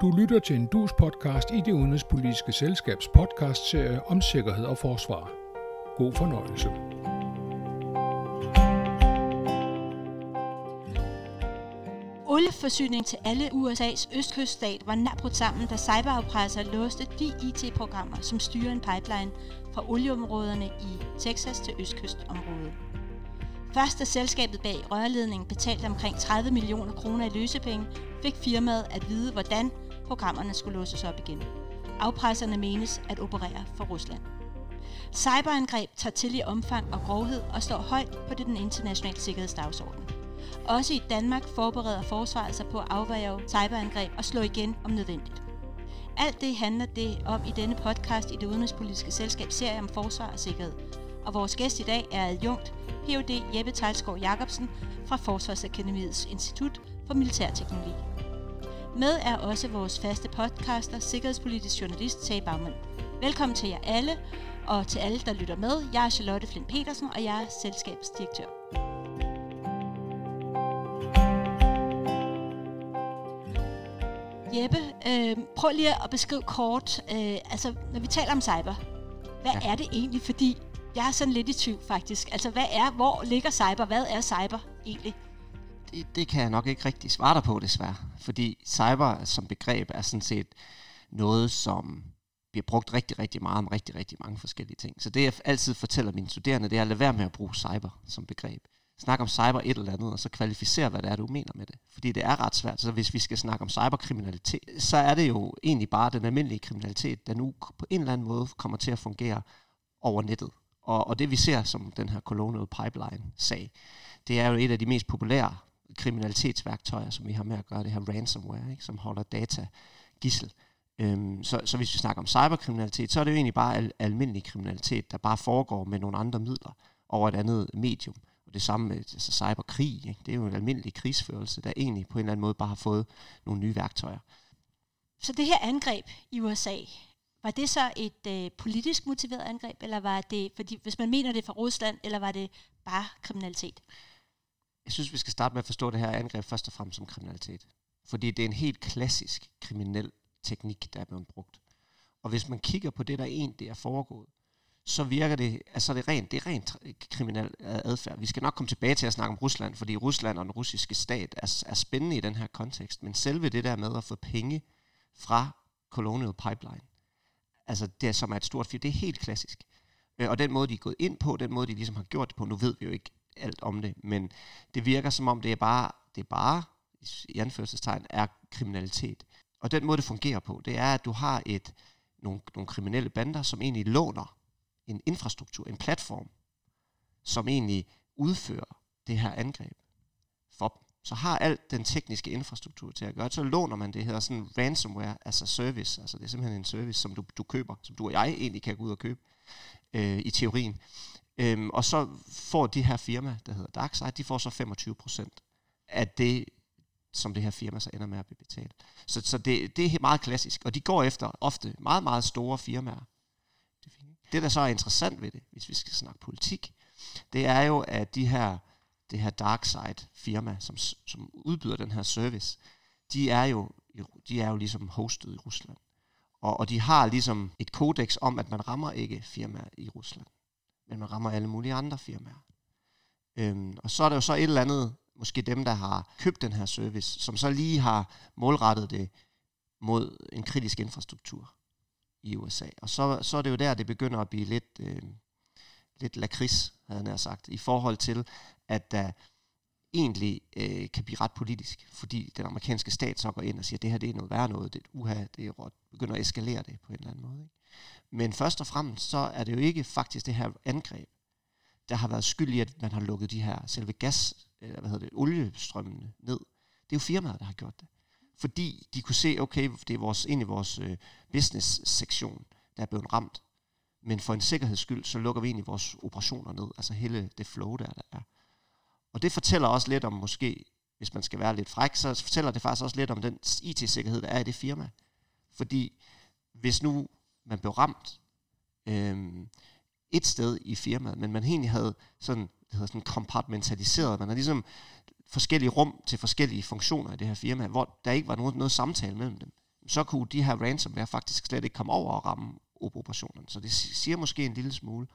Du lytter til en dus podcast i det udenrigspolitiske selskabs podcastserie om sikkerhed og forsvar. God fornøjelse. Olieforsyning til alle USA's østkyststat var nær brudt sammen, da cyberafpresser låste de IT-programmer, som styrer en pipeline fra olieområderne i Texas til østkystområdet. Først da selskabet bag rørledningen betalte omkring 30 millioner kroner i løsepenge, fik firmaet at vide, hvordan programmerne skulle låses op igen. Afpresserne menes at operere for Rusland. Cyberangreb tager til i omfang og grovhed og står højt på den internationale sikkerhedsdagsorden. Også i Danmark forbereder forsvaret sig på at afværge cyberangreb og slå igen om nødvendigt. Alt det handler det om i denne podcast i det udenrigspolitiske selskab serie om forsvar og sikkerhed. Og vores gæst i dag er adjunkt Ph.D. Jeppe Tejlsgaard Jacobsen fra Forsvarsakademiets Institut for Militærteknologi. Med er også vores faste podcaster, sikkerhedspolitisk journalist Tage Bagman. Velkommen til jer alle, og til alle, der lytter med. Jeg er Charlotte Flint Petersen, og jeg er selskabsdirektør. Jeppe, øh, prøv lige at beskrive kort, øh, altså når vi taler om cyber, hvad ja. er det egentlig? Fordi jeg er sådan lidt i tvivl faktisk. Altså hvad er, hvor ligger cyber? Hvad er cyber egentlig? Det, det kan jeg nok ikke rigtig svare dig på desværre. Fordi cyber som begreb er sådan set noget, som bliver brugt rigtig, rigtig meget om rigtig, rigtig mange forskellige ting. Så det jeg altid fortæller mine studerende, det er at lade være med at bruge cyber som begreb. Snak om cyber et eller andet, og så kvalificere, hvad det er, du mener med det. Fordi det er ret svært. Så hvis vi skal snakke om cyberkriminalitet, så er det jo egentlig bare den almindelige kriminalitet, der nu på en eller anden måde kommer til at fungere over nettet. Og, og det vi ser som den her Colonial Pipeline-sag, det er jo et af de mest populære kriminalitetsværktøjer, som vi har med at gøre, det her ransomware, ikke, som holder data gissel. Øhm, så, så hvis vi snakker om cyberkriminalitet, så er det jo egentlig bare al- almindelig kriminalitet, der bare foregår med nogle andre midler over et andet medium. Og det samme med altså cyberkrig, ikke? det er jo en almindelig krigsførelse, der egentlig på en eller anden måde bare har fået nogle nye værktøjer. Så det her angreb i USA, var det så et øh, politisk motiveret angreb, eller var det, fordi hvis man mener det fra Rusland, eller var det bare kriminalitet? Jeg synes, vi skal starte med at forstå det her angreb først og fremmest som kriminalitet. Fordi det er en helt klassisk kriminel teknik, der er blevet brugt. Og hvis man kigger på det, der egentlig er foregået, så virker det, altså det er rent, det er rent kriminel adfærd. Vi skal nok komme tilbage til at snakke om Rusland, fordi Rusland og den russiske stat er, er spændende i den her kontekst. Men selve det der med at få penge fra Colonial Pipeline, altså det som er et stort firma, det er helt klassisk. Øh, og den måde, de er gået ind på, den måde, de ligesom har gjort det på, nu ved vi jo ikke alt om det, men det virker som om, det er bare, det er bare i anførselstegn, er kriminalitet. Og den måde, det fungerer på, det er, at du har et, nogle, nogle kriminelle bander, som egentlig låner en infrastruktur, en platform, som egentlig udfører det her angreb for dem. Så har alt den tekniske infrastruktur til at gøre så låner man det her sådan ransomware as a service, altså det er simpelthen en service, som du, du køber, som du og jeg egentlig kan gå ud og købe øh, i teorien. Øhm, og så får de her firma, der hedder DarkSide, de får så 25% af det, som det her firma så ender med at blive betalt. Så, så det, det er meget klassisk, og de går efter ofte meget, meget store firmaer. Det, der så er interessant ved det, hvis vi skal snakke politik, det er jo, at de her, det her DarkSide firma, som, som udbyder den her service, de er jo, de er jo ligesom hostet i Rusland. Og, og de har ligesom et kodex om, at man rammer ikke firmaer i Rusland, men man rammer alle mulige andre firmaer. Øhm, og så er der jo så et eller andet, måske dem, der har købt den her service, som så lige har målrettet det mod en kritisk infrastruktur i USA. Og så, så er det jo der, det begynder at blive lidt, øh, lidt lakrids, havde jeg sagt, i forhold til, at der egentlig øh, kan blive ret politisk, fordi den amerikanske stat så går ind og siger, at det her det er noget værre noget, det er uha, det er råd, begynder at eskalere det på en eller anden måde. Ikke? Men først og fremmest, så er det jo ikke faktisk det her angreb, der har været skyld i, at man har lukket de her selve gas, eller hvad hedder det, oliestrømmene ned. Det er jo firmaet, der har gjort det. Fordi de kunne se, okay, det er vores, egentlig vores øh, business-sektion, der er blevet ramt. Men for en sikkerheds skyld, så lukker vi egentlig vores operationer ned, altså hele det flow, der, der er. Og det fortæller også lidt om måske, hvis man skal være lidt fræk, så fortæller det faktisk også lidt om den IT-sikkerhed, der er i det firma. Fordi hvis nu man blev ramt øh, et sted i firmaet, men man egentlig havde sådan, det hedder sådan kompartmentaliseret, man har ligesom forskellige rum til forskellige funktioner i det her firma, hvor der ikke var noget, noget samtale mellem dem. så kunne de her ransomware faktisk slet ikke komme over og ramme operationerne. Så det siger måske en lille smule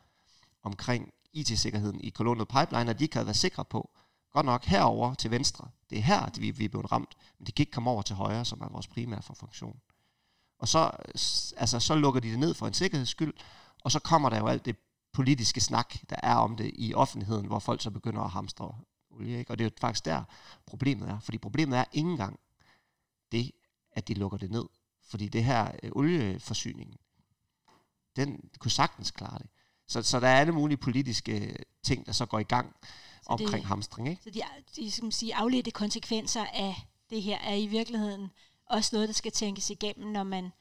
omkring IT-sikkerheden i Colonial Pipeline, at de kan være sikre på, godt nok herover til venstre, det er her, at vi, vi er blevet ramt, men det kan ikke komme over til højre, som er vores primære for funktion. Og så, altså, så lukker de det ned for en sikkerheds skyld, og så kommer der jo alt det politiske snak, der er om det i offentligheden, hvor folk så begynder at hamstre olie. Ikke? Og det er jo faktisk der, problemet er. Fordi problemet er ikke engang det, at de lukker det ned. Fordi det her øh, olieforsyningen, den kunne sagtens klare det. Så, så der er alle mulige politiske ting, der så går i gang så omkring det, hamstring. Ikke? Så de, de skal sige, afledte konsekvenser af det her er i virkeligheden også noget, der skal tænkes igennem, når man,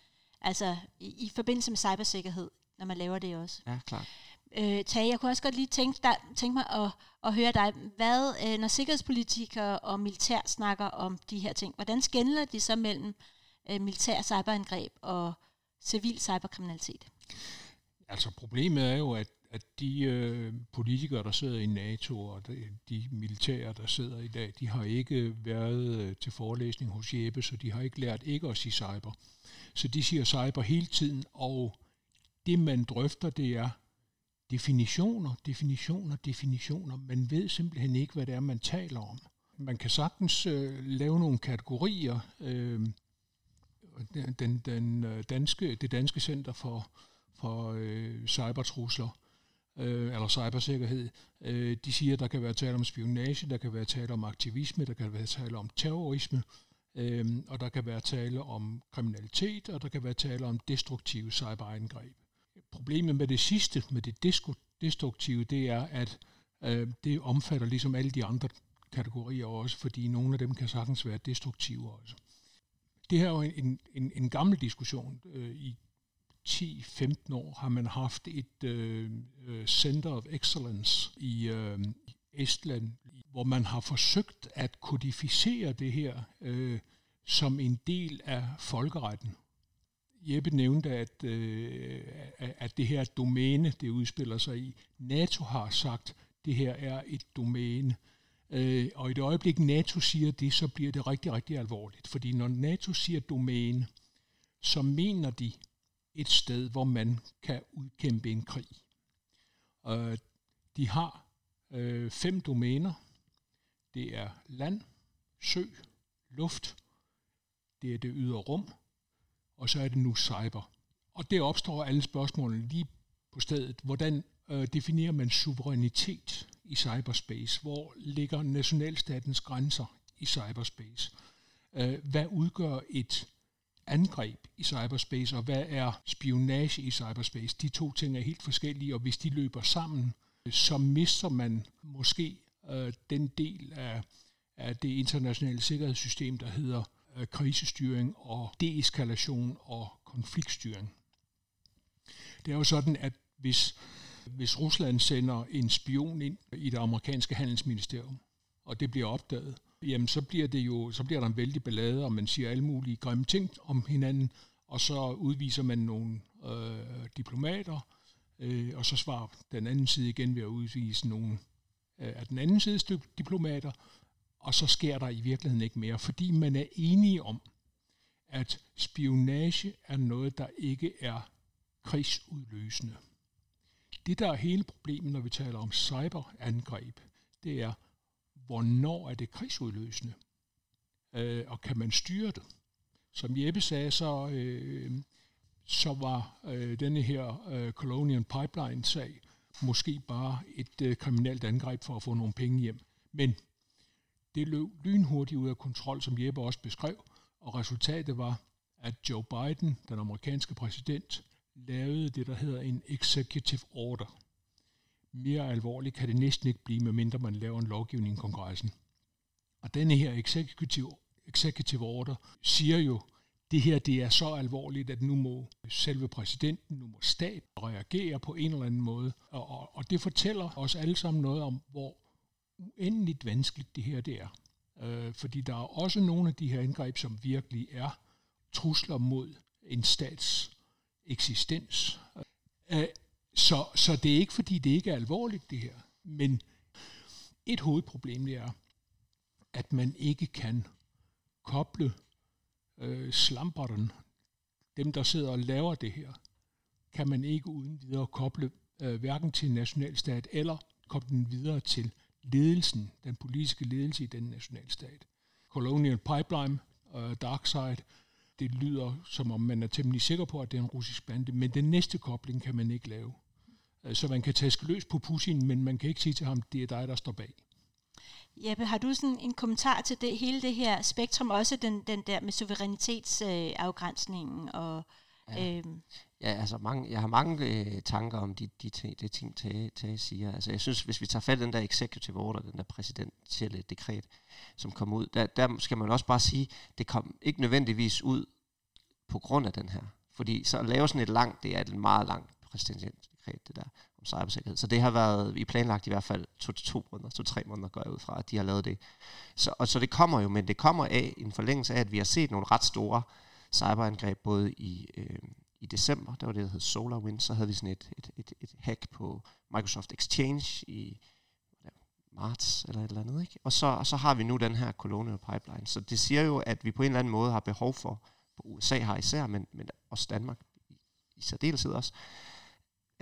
altså i, i forbindelse med cybersikkerhed, når man laver det også. Ja, klart. Øh, Tage, jeg kunne også godt lige tænke, dig, tænke mig at, at høre dig, hvad, øh, når sikkerhedspolitikere og militær snakker om de her ting, hvordan skændler de så mellem øh, militær cyberangreb og civil cyberkriminalitet? Altså problemet er jo, at, at de øh, politikere, der sidder i NATO, og de, de militære, der sidder i dag, de har ikke været øh, til forelæsning hos Jeppe, så de har ikke lært ikke at sige cyber. Så de siger cyber hele tiden, og det man drøfter, det er definitioner, definitioner, definitioner. Man ved simpelthen ikke, hvad det er, man taler om. Man kan sagtens øh, lave nogle kategorier. Øh, den, den øh, danske, det danske center for, for øh, cybertrusler, øh, eller cybersikkerhed, øh, de siger, at der kan være tale om spionage, der kan være tale om aktivisme, der kan være tale om terrorisme, øh, og der kan være tale om kriminalitet, og der kan være tale om destruktive cyberangreb. Problemet med det sidste, med det destruktive, det er, at øh, det omfatter ligesom alle de andre kategorier også, fordi nogle af dem kan sagtens være destruktive også. Det her er jo en, en, en gammel diskussion. Øh, I 10-15 år har man haft et øh, øh Center of Excellence i øh, Estland, hvor man har forsøgt at kodificere det her øh, som en del af folkeretten. Jeppe nævnte, at, øh, at det her domæne, det udspiller sig i. NATO har sagt, at det her er et domæne. Øh, og i det øjeblik, NATO siger det, så bliver det rigtig, rigtig alvorligt. Fordi når NATO siger domæne, så mener de et sted, hvor man kan udkæmpe en krig. Øh, de har øh, fem domæner. Det er land, sø, luft, det er det ydre rum, og så er det nu cyber. Og det opstår alle spørgsmålene lige på stedet. Hvordan øh, definerer man suverænitet i cyberspace? Hvor ligger nationalstatens grænser i cyberspace? Øh, hvad udgør et angreb i cyberspace, og hvad er spionage i cyberspace? De to ting er helt forskellige, og hvis de løber sammen, så mister man måske øh, den del af, af det internationale sikkerhedssystem, der hedder øh, krisestyring og deeskalation og konfliktstyring. Det er jo sådan, at hvis, hvis Rusland sender en spion ind i det amerikanske handelsministerium, og det bliver opdaget, jamen så bliver det jo så bliver der en vældig ballade, og man siger alle mulige grimme ting om hinanden, og så udviser man nogle øh, diplomater, øh, og så svarer den anden side igen ved at udvise nogle øh, af den anden sides diplomater, og så sker der i virkeligheden ikke mere, fordi man er enige om, at spionage er noget, der ikke er krigsudløsende. Det, der er hele problemet, når vi taler om cyberangreb, det er, hvornår er det krigsudløsende? Øh, og kan man styre det? Som Jeppe sagde, så, øh, så var øh, denne her øh, Colonial Pipeline-sag måske bare et øh, kriminelt angreb for at få nogle penge hjem. Men det løb lynhurtigt ud af kontrol, som Jeppe også beskrev, og resultatet var, at Joe Biden, den amerikanske præsident, lavede det, der hedder en executive order. Mere alvorligt kan det næsten ikke blive, medmindre man laver en lovgivning i kongressen. Og denne her executive, executive order siger jo, det her det er så alvorligt, at nu må selve præsidenten, nu må stat reagere på en eller anden måde. Og, og, og det fortæller os alle sammen noget om, hvor uendeligt vanskeligt det her det er. Øh, fordi der er også nogle af de her angreb, som virkelig er trusler mod en stats eksistens. Øh, så, så det er ikke, fordi det ikke er alvorligt, det her. Men et hovedproblem det er, at man ikke kan koble øh, slamperen, dem, der sidder og laver det her, kan man ikke uden videre koble øh, hverken til en nationalstat eller koble den videre til ledelsen, den politiske ledelse i den nationalstat. Colonial Pipeline, øh, Darkside, det lyder som om man er temmelig sikker på, at det er en russisk bande, men den næste kobling kan man ikke lave. Øh, så man kan taske løs på Putin, men man kan ikke sige til ham, det er dig, der står bag. Jeppe, har du sådan en kommentar til det, hele det her spektrum, også den, den der med suverænitetsafgrænsningen? Øh, og, ja. Øhm. ja, altså mange, jeg har mange øh, tanker om de, de, de, de ting, Tage, Tage siger. Altså jeg synes, hvis vi tager fat i den der executive order, den der præsidentielle dekret, som kom ud, der, der skal man også bare sige, det kom ikke nødvendigvis ud på grund af den her. Fordi så at lave sådan et langt, det er et meget langt præsidentielt dekret, det der om cybersikkerhed. Så det har været i planlagt i hvert fald to til to måneder, to tre måneder går jeg ud fra, at de har lavet det. Så, og så det kommer jo, men det kommer af en forlængelse af, at vi har set nogle ret store cyberangreb, både i, øh, i december, der var det, der hed SolarWinds, så havde vi sådan et, et, et, et hack på Microsoft Exchange i marts eller et eller andet. Ikke? Og, så, og så har vi nu den her Colonial Pipeline. Så det siger jo, at vi på en eller anden måde har behov for, på USA har især, men, men også Danmark i, i særdeleshed også,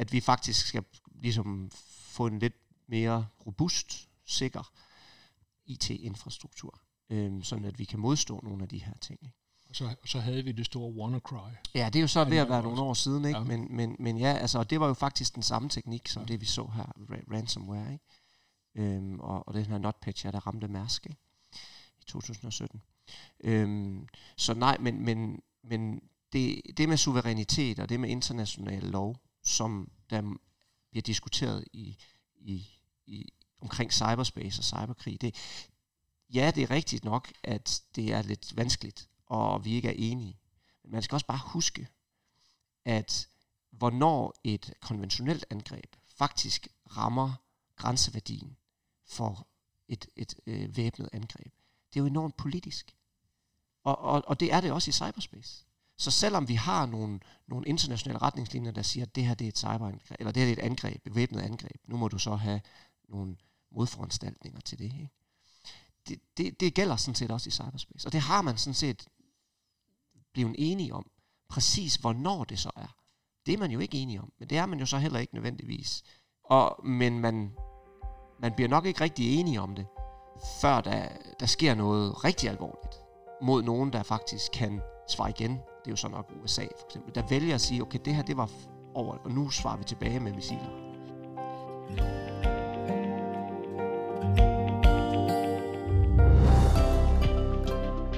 at vi faktisk skal ligesom få en lidt mere robust, sikker IT-infrastruktur, øhm, sådan at vi kan modstå nogle af de her ting. Ikke? Og så, så havde vi det store WannaCry. Ja, det er jo så ved at være nogle år siden, ikke? Ja. Men, men, men ja, altså, og det var jo faktisk den samme teknik, som ja. det vi så her, ransomware, ikke? Øhm, og, og den her NotPetya, der ramte Mærsk, ikke? i 2017. Øhm, så nej, men, men, men det, det med suverænitet og det med international lov, som der bliver diskuteret i, i, i, omkring cyberspace og cyberkrig, det, ja, det er rigtigt nok, at det er lidt vanskeligt, og vi ikke er enige. Men man skal også bare huske, at hvornår et konventionelt angreb faktisk rammer grænseværdien for et, et øh, væbnet angreb, det er jo enormt politisk. Og, og, og det er det også i cyberspace. Så selvom vi har nogle, nogle internationale retningslinjer, der siger, at det her det er et cyberangreb, eller det her det er et angreb, et væbnet angreb, nu må du så have nogle modforanstaltninger til det. Ikke? Det, det, det gælder sådan set også i cyberspace. Og det har man sådan set blevet enige om. Præcis hvornår det så er. Det er man jo ikke enige om. Men det er man jo så heller ikke nødvendigvis. Og, men man, man bliver nok ikke rigtig enige om det, før der, der sker noget rigtig alvorligt mod nogen, der faktisk kan svare igen det er jo så nok USA for eksempel, der vælger at sige, okay, det her det var over, og nu svarer vi tilbage med missiler.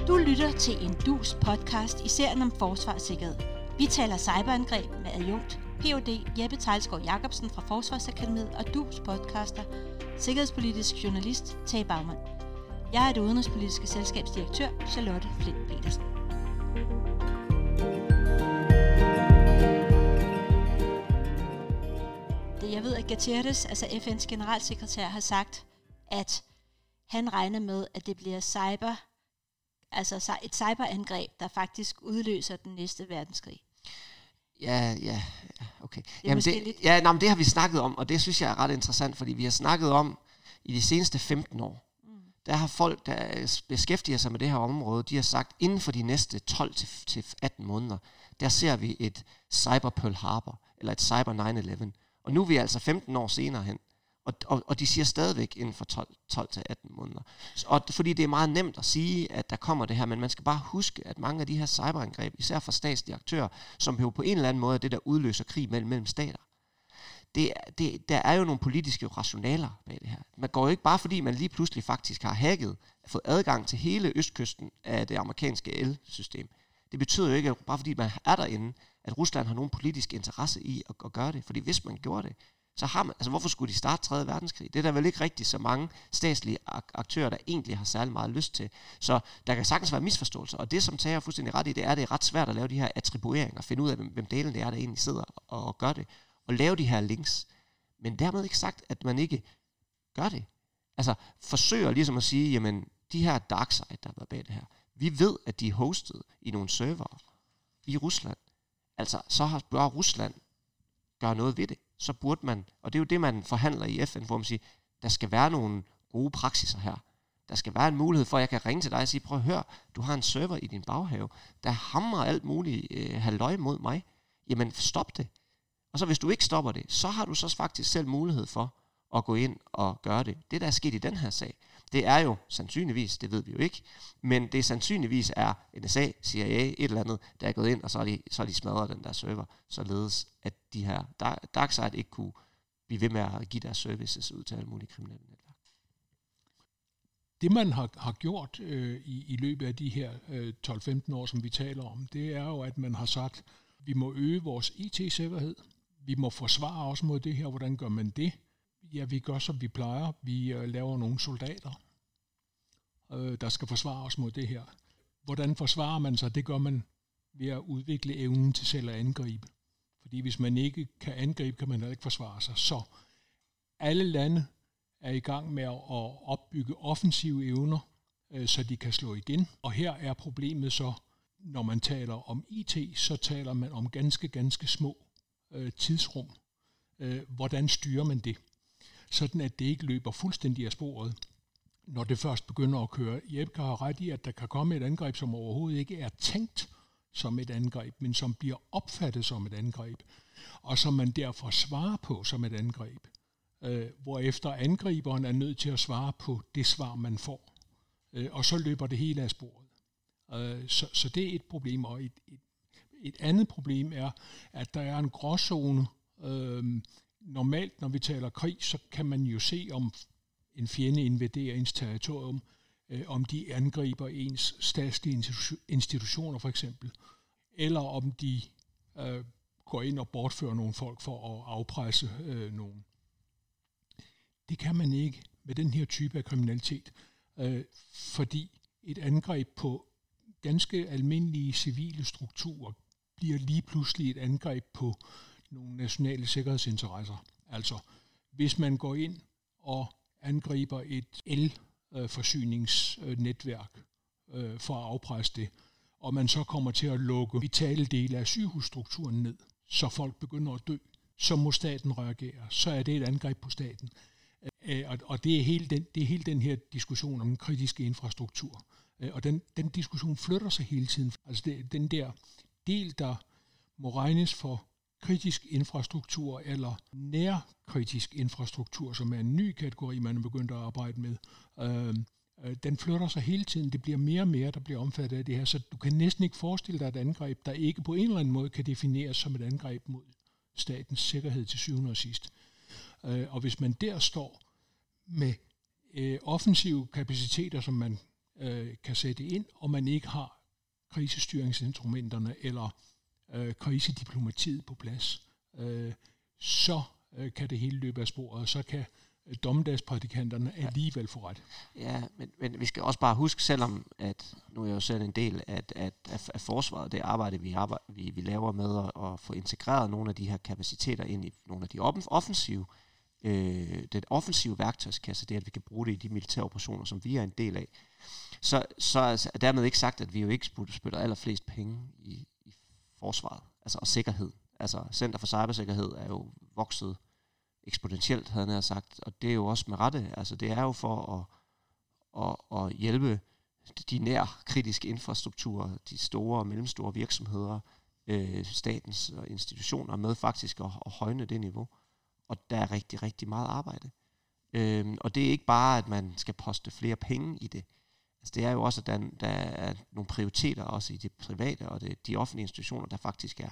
Du lytter til en DUS podcast i serien om forsvarssikkerhed. Vi taler cyberangreb med adjunkt Ph.D. Jeppe Tejlsgaard Jacobsen fra Forsvarsakademiet og DUS podcaster, sikkerhedspolitisk journalist Tage Bagman. Jeg er det udenrigspolitiske selskabsdirektør Charlotte Flint Petersen. Gutierrez, altså FN's generalsekretær, har sagt, at han regner med, at det bliver cyber, altså et cyberangreb, der faktisk udløser den næste verdenskrig. Ja, ja, okay. Det jamen det, lidt... ja, nej, men det har vi snakket om, og det synes jeg er ret interessant, fordi vi har snakket om i de seneste 15 år, mm. der har folk, der beskæftiger sig med det her område, de har sagt, inden for de næste 12-18 måneder, der ser vi et cyber Pearl Harbor, eller et cyber 9-11. Og nu er vi altså 15 år senere hen. Og, og, og de siger stadigvæk inden for 12, 12 til 18 måneder. Og fordi det er meget nemt at sige, at der kommer det her, men man skal bare huske, at mange af de her cyberangreb, især fra statslige aktører, som jo på en eller anden måde er det, der udløser krig mellem, mellem stater, det, det, der er jo nogle politiske rationaler bag det her. Man går jo ikke bare fordi, man lige pludselig faktisk har hacket, fået adgang til hele østkysten af det amerikanske elsystem. Det betyder jo ikke, at bare fordi man er derinde, at Rusland har nogen politisk interesse i at, at gøre det. Fordi hvis man gjorde det, så har man, altså hvorfor skulle de starte 3. verdenskrig? Det er der vel ikke rigtig så mange statslige aktører, der egentlig har særlig meget lyst til. Så der kan sagtens være misforståelser, og det som tager fuldstændig ret i, det er, at det er ret svært at lave de her attribueringer, finde ud af, hvem, hvem delen det er, der egentlig sidder og gør det, og lave de her links. Men dermed ikke sagt, at man ikke gør det. Altså forsøger ligesom at sige, jamen de her dark side, der har været bag det her, vi ved, at de er hostet i nogle server i Rusland. Altså, så har bør Rusland gøre noget ved det. Så burde man, og det er jo det, man forhandler i FN, hvor man siger, der skal være nogle gode praksiser her. Der skal være en mulighed for, at jeg kan ringe til dig og sige, prøv at høre, du har en server i din baghave, der hamrer alt muligt øh, halvøj mod mig. Jamen, stop det. Og så hvis du ikke stopper det, så har du så faktisk selv mulighed for at gå ind og gøre det. Det, der er sket i den her sag, det er jo sandsynligvis, det ved vi jo ikke, men det sandsynligvis er NSA, CIA, et eller andet, der er gået ind, og så har de, så har de smadret den der server, således at de her darkside ikke kunne blive ved med at give deres services ud til alle mulige kriminelle netværk. Det man har, har gjort øh, i, i løbet af de her øh, 12-15 år, som vi taler om, det er jo, at man har sagt, vi må øge vores IT-sikkerhed, vi må forsvare os mod det her. Hvordan gør man det? Ja, vi gør, som vi plejer. Vi øh, laver nogle soldater, øh, der skal forsvare os mod det her. Hvordan forsvarer man sig? Det gør man ved at udvikle evnen til selv at angribe. Fordi hvis man ikke kan angribe, kan man heller ikke forsvare sig. Så alle lande er i gang med at opbygge offensive evner, øh, så de kan slå igen. Og her er problemet så, når man taler om IT, så taler man om ganske, ganske små øh, tidsrum. Øh, hvordan styrer man det? Sådan at det ikke løber fuldstændig af sporet, når det først begynder at køre. Jeppe har ret i, at der kan komme et angreb, som overhovedet ikke er tænkt som et angreb, men som bliver opfattet som et angreb, og som man derfor svarer på som et angreb, øh, hvorefter angriberen er nødt til at svare på det svar, man får. Øh, og så løber det hele af sporet. Øh, så, så det er et problem, og et, et et andet problem er, at der er en gråzone. øh, normalt, når vi taler krig, så kan man jo se, om en fjende invaderer ens territorium, øh, om de angriber ens statslige institutioner for eksempel, eller om de øh, går ind og bortfører nogle folk for at afpresse øh, nogen. Det kan man ikke med den her type af kriminalitet, øh, fordi et angreb på ganske almindelige civile strukturer bliver lige pludselig et angreb på nogle nationale sikkerhedsinteresser. Altså, hvis man går ind og angriber et elforsyningsnetværk øh, for at afpresse det, og man så kommer til at lukke vitale dele af sygehusstrukturen ned, så folk begynder at dø, så må staten reagere. Så er det et angreb på staten. Øh, og det er hele den, det er hele den her diskussion om den kritiske infrastruktur. Øh, og den, den diskussion flytter sig hele tiden. Altså det, den der del, der må regnes for kritisk infrastruktur eller nærkritisk infrastruktur, som er en ny kategori, man er begyndt at arbejde med, øhm, øh, den flytter sig hele tiden. Det bliver mere og mere, der bliver omfattet af det her, så du kan næsten ikke forestille dig et angreb, der ikke på en eller anden måde kan defineres som et angreb mod statens sikkerhed til syvende og sidst. Øh, og hvis man der står med øh, offensive kapaciteter, som man øh, kan sætte ind, og man ikke har krisestyringsinstrumenterne eller øh, krisediplomatiet på plads, øh, så øh, kan det hele løbe af sporet, og så kan øh, dommedagsprædikanterne alligevel få ret. Ja, men, men vi skal også bare huske, selvom at nu er jeg jo selv en del af, at, at, af forsvaret, det arbejde, vi, arbejde, vi, vi laver med at, at få integreret nogle af de her kapaciteter ind i nogle af de offensive, øh, den offensive værktøjskasse, det at vi kan bruge det i de militære operationer, som vi er en del af, så, så er dermed ikke sagt, at vi jo ikke spytter allerflest penge i forsvaret, altså og sikkerhed. Altså Center for Cybersikkerhed er jo vokset eksponentielt, havde jeg sagt, og det er jo også med rette. Altså det er jo for at, at, at hjælpe de nær kritiske infrastrukturer, de store og mellemstore virksomheder, øh, statens og institutioner med faktisk at, at højne det niveau. Og der er rigtig, rigtig meget arbejde. Øhm, og det er ikke bare, at man skal poste flere penge i det. Altså det er jo også, at der, der er nogle prioriteter også i det private og det, de offentlige institutioner, der faktisk er,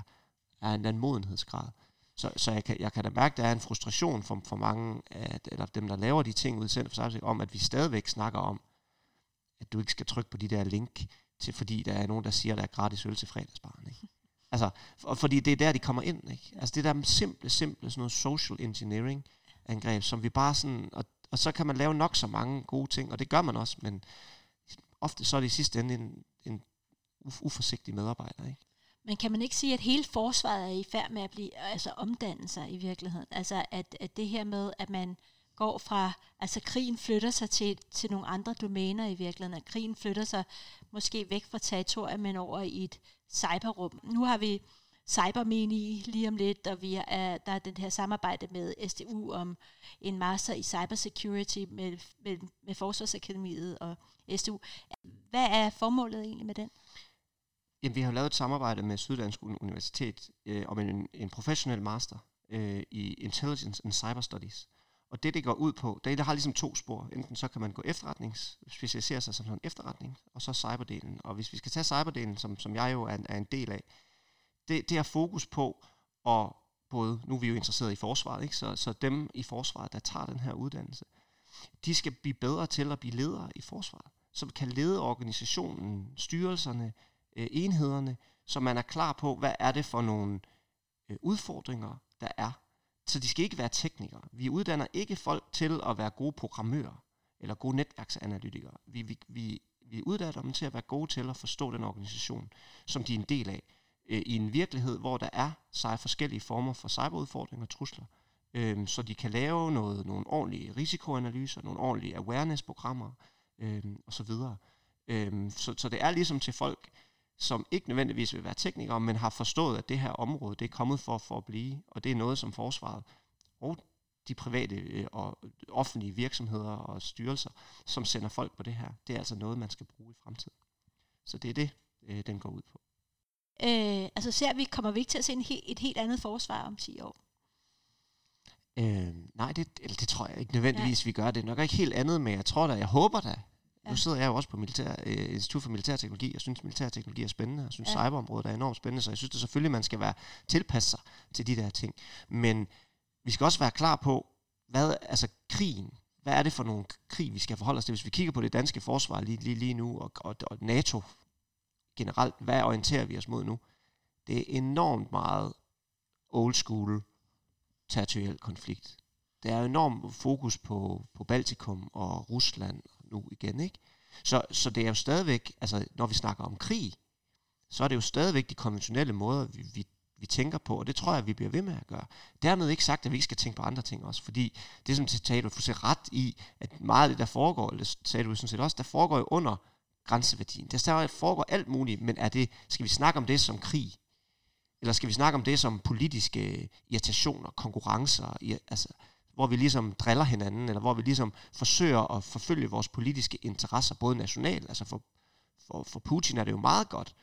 er en anden modenhedsgrad. Så, så jeg, kan, jeg kan da mærke, at der er en frustration for, for mange, at, eller dem, der laver de ting ud for sig, om, at vi stadigvæk snakker om, at du ikke skal trykke på de der link, til, fordi der er nogen, der siger, at der er gratis øl til fredagsbaren. Ikke? Altså, for, fordi det er der, de kommer ind. Ikke? Altså det der simple, simple sådan noget social engineering angreb, som vi bare sådan, og, og så kan man lave nok så mange gode ting, og det gør man også, men ofte så er det i sidste ende en, en uforsigtig medarbejder. Ikke? Men kan man ikke sige, at hele forsvaret er i færd med at blive altså omdanne sig i virkeligheden? Altså at, at det her med, at man går fra, altså krigen flytter sig til, til nogle andre domæner i virkeligheden, at krigen flytter sig måske væk fra territoriet, men over i et cyberrum. Nu har vi cybermini lige om lidt, og vi er, der er den her samarbejde med SDU om en master i cybersecurity med, med, med Forsvarsakademiet og SDU. Hvad er formålet egentlig med den? Jamen, vi har lavet et samarbejde med Syddansk Universitet øh, om en, en professionel master øh, i Intelligence and Cyber Studies. Og det, det går ud på, det, der har ligesom to spor. Enten så kan man gå efterretnings, specialisere sig som sådan efterretning, og så cyberdelen. Og hvis vi skal tage cyberdelen, som, som jeg jo er, er en del af, det, det er fokus på, og både, nu er vi jo interesseret i forsvaret, ikke? Så, så dem i forsvaret, der tager den her uddannelse, de skal blive bedre til at blive ledere i forsvaret, som kan lede organisationen, styrelserne, øh, enhederne, så man er klar på, hvad er det for nogle øh, udfordringer, der er. Så de skal ikke være teknikere. Vi uddanner ikke folk til at være gode programmører eller gode netværksanalytikere. Vi, vi, vi, vi uddanner dem til at være gode til at forstå den organisation, som de er en del af. Øh, I en virkelighed, hvor der er sig forskellige former for cyberudfordringer og trusler, øh, så de kan lave noget, nogle ordentlige risikoanalyser, nogle ordentlige awareness-programmer øh, osv. Øh, så, så det er ligesom til folk, som ikke nødvendigvis vil være teknikere, men har forstået, at det her område det er kommet for, for at blive, og det er noget, som forsvaret og de private øh, og offentlige virksomheder og styrelser, som sender folk på det her. Det er altså noget, man skal bruge i fremtiden. Så det er det, øh, den går ud på. Øh, altså ser vi, kommer vi ikke til at se en he- et helt andet forsvar om 10 år? Øh, nej, det, eller det tror jeg ikke nødvendigvis, ja. vi gør. Det er nok ikke helt andet, men jeg tror da, jeg håber da, Ja. Nu sidder jeg jo også på militær, øh, Institut for Militærteknologi. Jeg synes, militærteknologi er spændende. Jeg synes, ja. cyberområdet er enormt spændende, så jeg synes det selvfølgelig, man skal være tilpasse sig til de der ting. Men vi skal også være klar på, hvad altså krigen, hvad er det for nogle krig, vi skal forholde os til? Hvis vi kigger på det danske forsvar lige, lige, lige nu, og, og, og NATO generelt, hvad orienterer vi os mod nu? Det er enormt meget old school territorial konflikt. Der er enormt fokus på, på Baltikum og Rusland nu igen, ikke? Så, så det er jo stadigvæk, altså når vi snakker om krig, så er det jo stadigvæk de konventionelle måder, vi, vi, vi tænker på, og det tror jeg, vi bliver ved med at gøre. Dermed ikke sagt, at vi ikke skal tænke på andre ting også, fordi det som sagde du får ret i, at meget af det, der foregår, det sagde du sådan set også, der foregår jo under grænseværdien. Der foregår alt muligt, men er det, skal vi snakke om det som krig? Eller skal vi snakke om det som politiske øh, irritationer, konkurrencer, altså, hvor vi ligesom driller hinanden, eller hvor vi ligesom forsøger at forfølge vores politiske interesser, både nationalt, altså for, for, for Putin er det jo meget godt,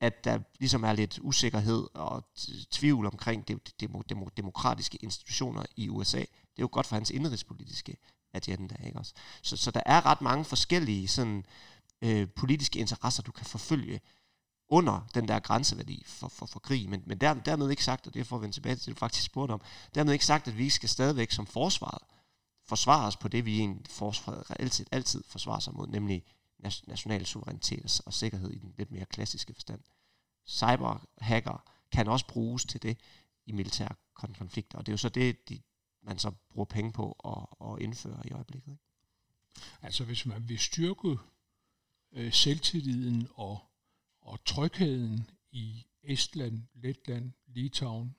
at der ligesom er lidt usikkerhed og tvivl omkring de, de, de, demokratiske institutioner i USA. Det er jo godt for hans indrigspolitiske agenda, ikke også? Så, så der er ret mange forskellige sådan, øh, politiske interesser, du kan forfølge under den der grænseværdi for, for, for krig. Men, men der, dermed ikke sagt, og det får vi tilbage til, det du faktisk spurgte om, dermed ikke sagt, at vi skal stadigvæk som forsvaret forsvare os på det, vi egentlig forsvaret altid, altid forsvarer sig mod, nemlig national suverænitet og sikkerhed i den lidt mere klassiske forstand. Cyberhacker kan også bruges til det i militære konflikter, og det er jo så det, de, man så bruger penge på at, at indføre i øjeblikket. Ikke? Altså hvis man vil styrke øh, selvtilliden og og trygheden i Estland, Letland, Litauen,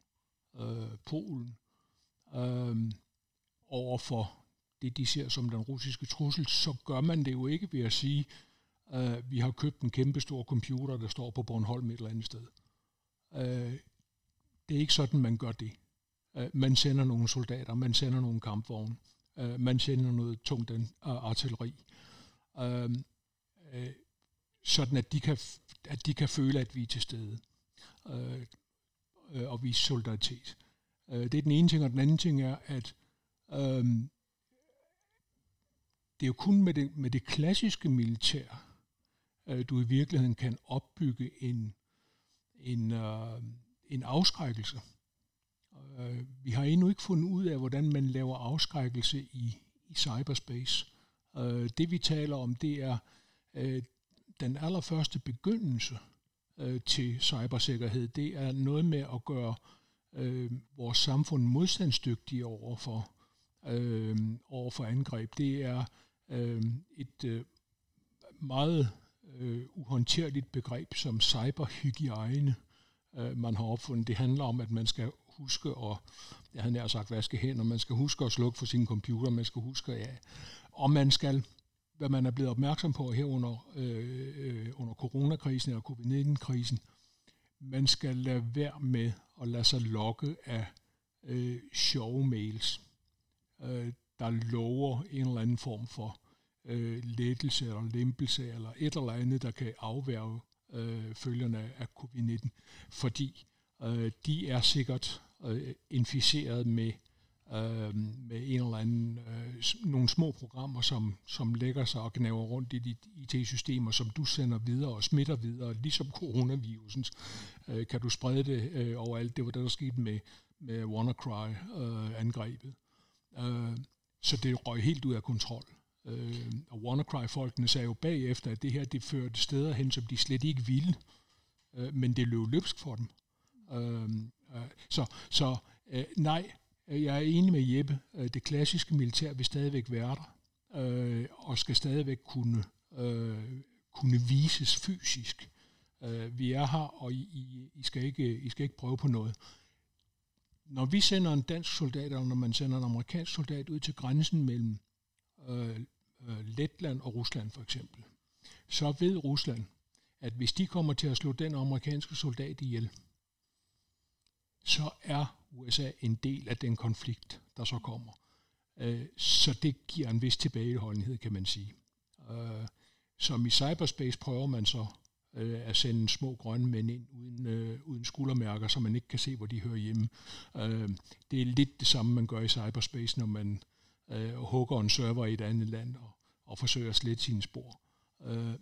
øh, Polen øh, over for det, de ser som den russiske trussel, så gør man det jo ikke ved at sige, øh, vi har købt en kæmpe stor computer, der står på Bornholm et eller andet sted. Øh, det er ikke sådan, man gør det. Øh, man sender nogle soldater, man sender nogle kampvogne, øh, man sender noget tungt artilleri. Øh, øh, sådan at de kan at de kan føle, at vi er til stede øh, øh og vise solidaritet. Øh, det er den ene ting, og den anden ting er, at øh, det er jo kun med det, med det klassiske militær, øh, du i virkeligheden kan opbygge en, en, øh, en afskrækkelse. Øh, vi har endnu ikke fundet ud af, hvordan man laver afskrækkelse i, i cyberspace. Øh, det vi taler om, det er øh, den allerførste begyndelse øh, til cybersikkerhed, det er noget med at gøre øh, vores samfund modstandsdygtige over for, øh, over for angreb. Det er øh, et øh, meget øh, uhåndterligt begreb som cyberhygiejne, øh, man har opfundet. Det handler om, at man skal huske at, jeg havde nær sagt, vaske hænder, man skal huske at slukke for sin computer, man skal huske, ja, og man skal hvad man er blevet opmærksom på her under, øh, øh under coronakrisen eller covid-19-krisen, man skal lade være med at lade sig lokke af øh, sjove mails, øh, der lover en eller anden form for øh, lettelse eller lempelse eller et eller andet, der kan afværge øh, følgerne af covid-19, fordi øh, de er sikkert øh, inficeret med øh, med en eller anden, øh, nogle små programmer, som, som lægger sig og knæver rundt i de IT-systemer, som du sender videre og smitter videre, ligesom coronavirusens. øh, kan du sprede det øh, overalt. Det var det, der skete med, med WannaCry-angrebet. Øh, så det røg helt ud af kontrol. Øh, og WannaCry-folkene sagde jo bagefter, at det her det førte steder hen, som de slet ikke ville, øh, men det løb løbsk for dem. Øh, øh, så så øh, nej, Øh, jeg er enig med Jeppe. Øh, det klassiske militær vil stadigvæk være der, øh, og skal stadigvæk kunne, øh, kunne vises fysisk. Øh, vi er her, og I, I, I, skal ikke, I skal ikke prøve på noget. Når vi sender en dansk soldat, eller når man sender en amerikansk soldat ud til grænsen mellem øh, øh Letland og Rusland for eksempel, så ved Rusland, at hvis de kommer til at slå den amerikanske soldat ihjel, så er USA en del af den konflikt, der så kommer. Øh, så det giver en vis tilbageholdenhed, kan man sige. Øh, som i cyberspace prøver man så øh, at sende små grønne mænd ind uden, øh, uden skuldermærker, så man ikke kan se, hvor de hører hjemme. Øh, det er lidt det samme, man gør i cyberspace, når man øh, hugger en server i et andet land og, og forsøger at slette sine spor.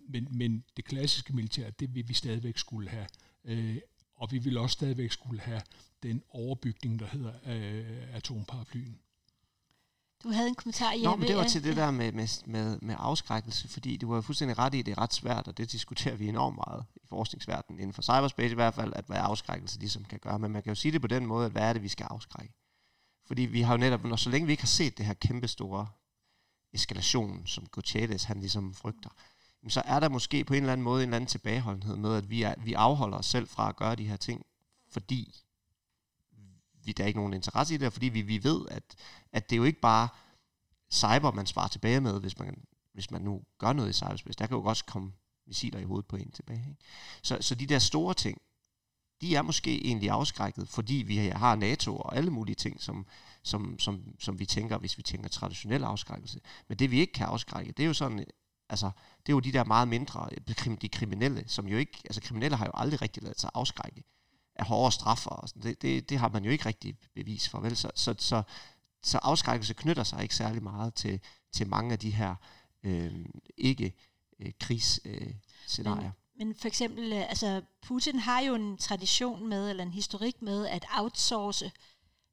men, men det klassiske militær, det vil vi stadigvæk skulle have og vi vil også stadigvæk skulle have den overbygning, der hedder øh, atomparaplyen. Du havde en kommentar, Jeppe. Nå, men det var til det der med, med, med, med afskrækkelse, fordi du var fuldstændig ret i, at det er ret svært, og det diskuterer vi enormt meget i forskningsverdenen, inden for cyberspace i hvert fald, at hvad afskrækkelse ligesom kan gøre. Men man kan jo sige det på den måde, at hvad er det, vi skal afskrække? Fordi vi har jo netop, når så længe vi ikke har set det her kæmpe store eskalation, som Gutierrez han ligesom frygter, så er der måske på en eller anden måde en eller anden tilbageholdenhed med, at vi, er, vi afholder os selv fra at gøre de her ting, fordi vi, der er ikke nogen interesse i det, fordi vi, vi ved, at, at det er jo ikke bare cyber, man sparer tilbage med, hvis man, hvis man nu gør noget i cyberspace. Der kan jo også komme missiler i hovedet på en tilbage. Ikke? Så, så de der store ting, de er måske egentlig afskrækket, fordi vi har NATO og alle mulige ting, som, som, som, som vi tænker, hvis vi tænker traditionel afskrækkelse. Men det vi ikke kan afskrække, det er jo sådan, altså, det er jo de der meget mindre, øh, de kriminelle, som jo ikke, altså kriminelle har jo aldrig rigtig lavet sig afskrække af hårde straffer. Og sådan. Det, det, det har man jo ikke rigtig bevis for. Vel? Så, så, så, så afskrækkelse knytter sig ikke særlig meget til, til mange af de her øh, ikke øh, krigsscenarier. Øh, men, men for eksempel, øh, altså Putin har jo en tradition med, eller en historik med, at outsource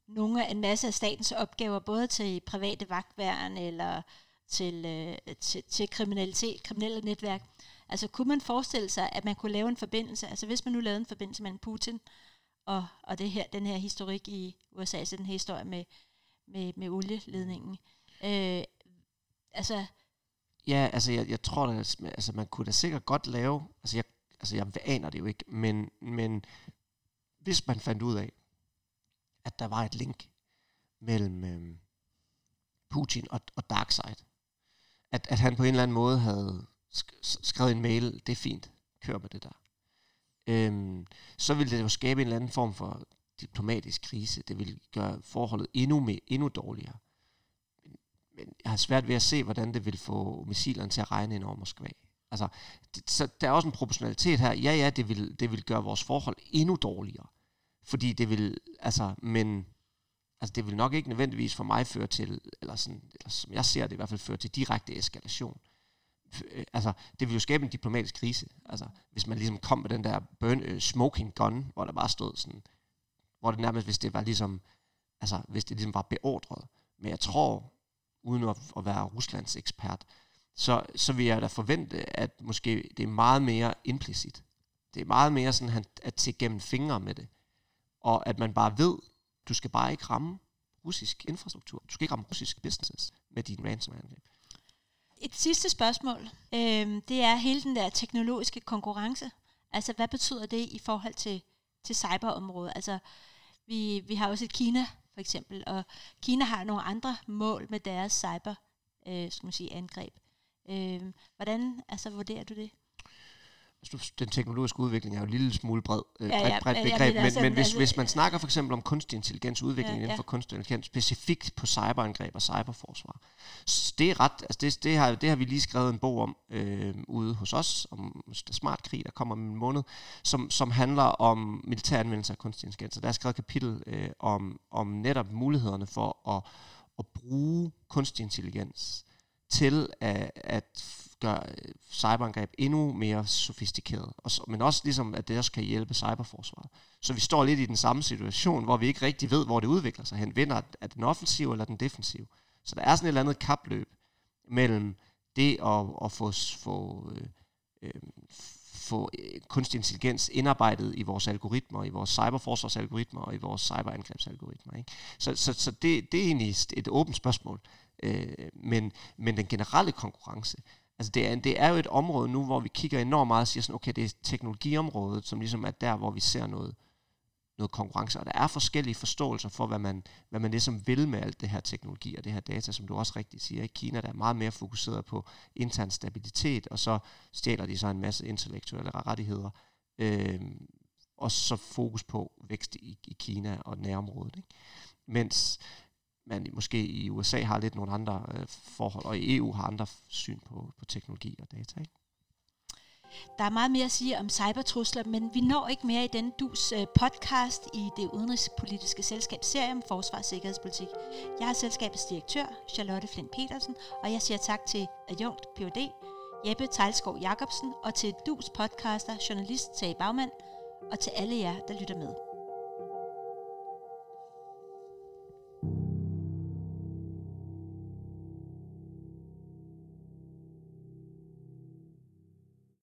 nogle af en masse af statens opgaver, både til private vagtværn eller til, øh, til, til kriminalitet, kriminelle netværk. Altså kunne man forestille sig, at man kunne lave en forbindelse, altså hvis man nu lavede en forbindelse mellem Putin og, og det her, den her historik i USA, så altså den her historie med, med, med olieledningen. Øh, altså... Ja, altså jeg, jeg tror, at altså, man kunne da sikkert godt lave, altså jeg, altså jeg aner det jo ikke, men, men hvis man fandt ud af, at der var et link mellem øh, Putin og, og Darkseid, at, at han på en eller anden måde havde skrevet en mail, det er fint, kør med det der. Øhm, så ville det jo skabe en eller anden form for diplomatisk krise. Det ville gøre forholdet endnu, mere, endnu dårligere. Men, men jeg har svært ved at se, hvordan det vil få missilerne til at regne ind over Moskva. Altså, det, så der er også en proportionalitet her. Ja, ja, det vil, det vil gøre vores forhold endnu dårligere. Fordi det vil, altså, men altså det vil nok ikke nødvendigvis for mig føre til, eller, sådan, eller som jeg ser det i hvert fald, føre til direkte eskalation. Øh, altså, det vil jo skabe en diplomatisk krise. Altså, hvis man ligesom kom med den der burn, uh, smoking gun, hvor der bare stod sådan, hvor det nærmest, hvis det var ligesom, altså, hvis det ligesom var beordret. Men jeg tror, uden at, at være Ruslands ekspert, så, så vil jeg da forvente, at måske det er meget mere implicit. Det er meget mere sådan, at se gennem fingre med det. Og at man bare ved, du skal bare ikke ramme russisk infrastruktur. Du skal ikke ramme russisk businesses med din ransomware et sidste spørgsmål. øh, det er hele den der teknologiske konkurrence. Altså, hvad betyder det i forhold til, til cyberområdet? Altså, vi, vi har også et Kina, for eksempel, og Kina har nogle andre mål med deres cyber, øh, skal man sige, angreb. Øh, hvordan altså, vurderer du det? Den teknologiske udvikling er jo en lille smule bred, øh, Ja, bredt, ja, bredt ja, ja, begreb, men men, altså, men hvis, altså- hvis man snakker for eksempel om kunstig intelligens, udvikling Ja, ja, inden for kunstig intelligens, specifikt på cyberangreb og cyberforsvar, så det er ret, altså det, det, har, det har vi lige skrevet en bog om øh, ude hos os, om Smart Krig, der kommer om en måned, som, som handler om militær anvendelse af kunstig intelligens. Og der er skrevet et kapitel øh, om, om netop mulighederne for at, at bruge kunstig intelligens til at, at gøre øh, cyberangreb endnu mere sofistikeret, og så, men også ligesom, at det også kan hjælpe cyberforsvaret. Så vi står lidt i den samme situation, hvor vi ikke rigtig ved, hvor det udvikler sig hen. Vinder er den offensiv eller den defensiv? Så der er sådan et eller andet kapløb mellem det at, at få, få, øh, øh, få øh, kunstig intelligens indarbejdet i vores algoritmer, i vores cyberforsvarsalgoritmer og i vores cyberangrebsalgoritmer. Ikke? Så, så, så det, det er egentlig et åbent spørgsmål. Øh, men, men den generelle konkurrence, altså det er, det er jo et område nu, hvor vi kigger enormt meget og siger sådan, okay, det er teknologiområdet, som ligesom er der, hvor vi ser noget, noget konkurrence, og der er forskellige forståelser for, hvad man, hvad man ligesom vil med alt det her teknologi og det her data, som du også rigtigt siger. I Kina der er meget mere fokuseret på intern stabilitet, og så stjæler de så en masse intellektuelle rettigheder, øh, og så fokus på vækst i, i Kina og nærområdet. Ikke? Mens man måske i USA har lidt nogle andre øh, forhold, og i EU har andre syn på, på teknologi og data. Ikke? Der er meget mere at sige om cybertrusler, men vi når ikke mere i den dus øh, podcast i det udenrigspolitiske selskabs serie om forsvars- og sikkerhedspolitik. Jeg er selskabets direktør, Charlotte Flint Petersen, og jeg siger tak til adjunkt Ph.D. Jeppe Tejlskov Jacobsen og til dus podcaster, journalist Tage Bagmand, og til alle jer, der lytter med.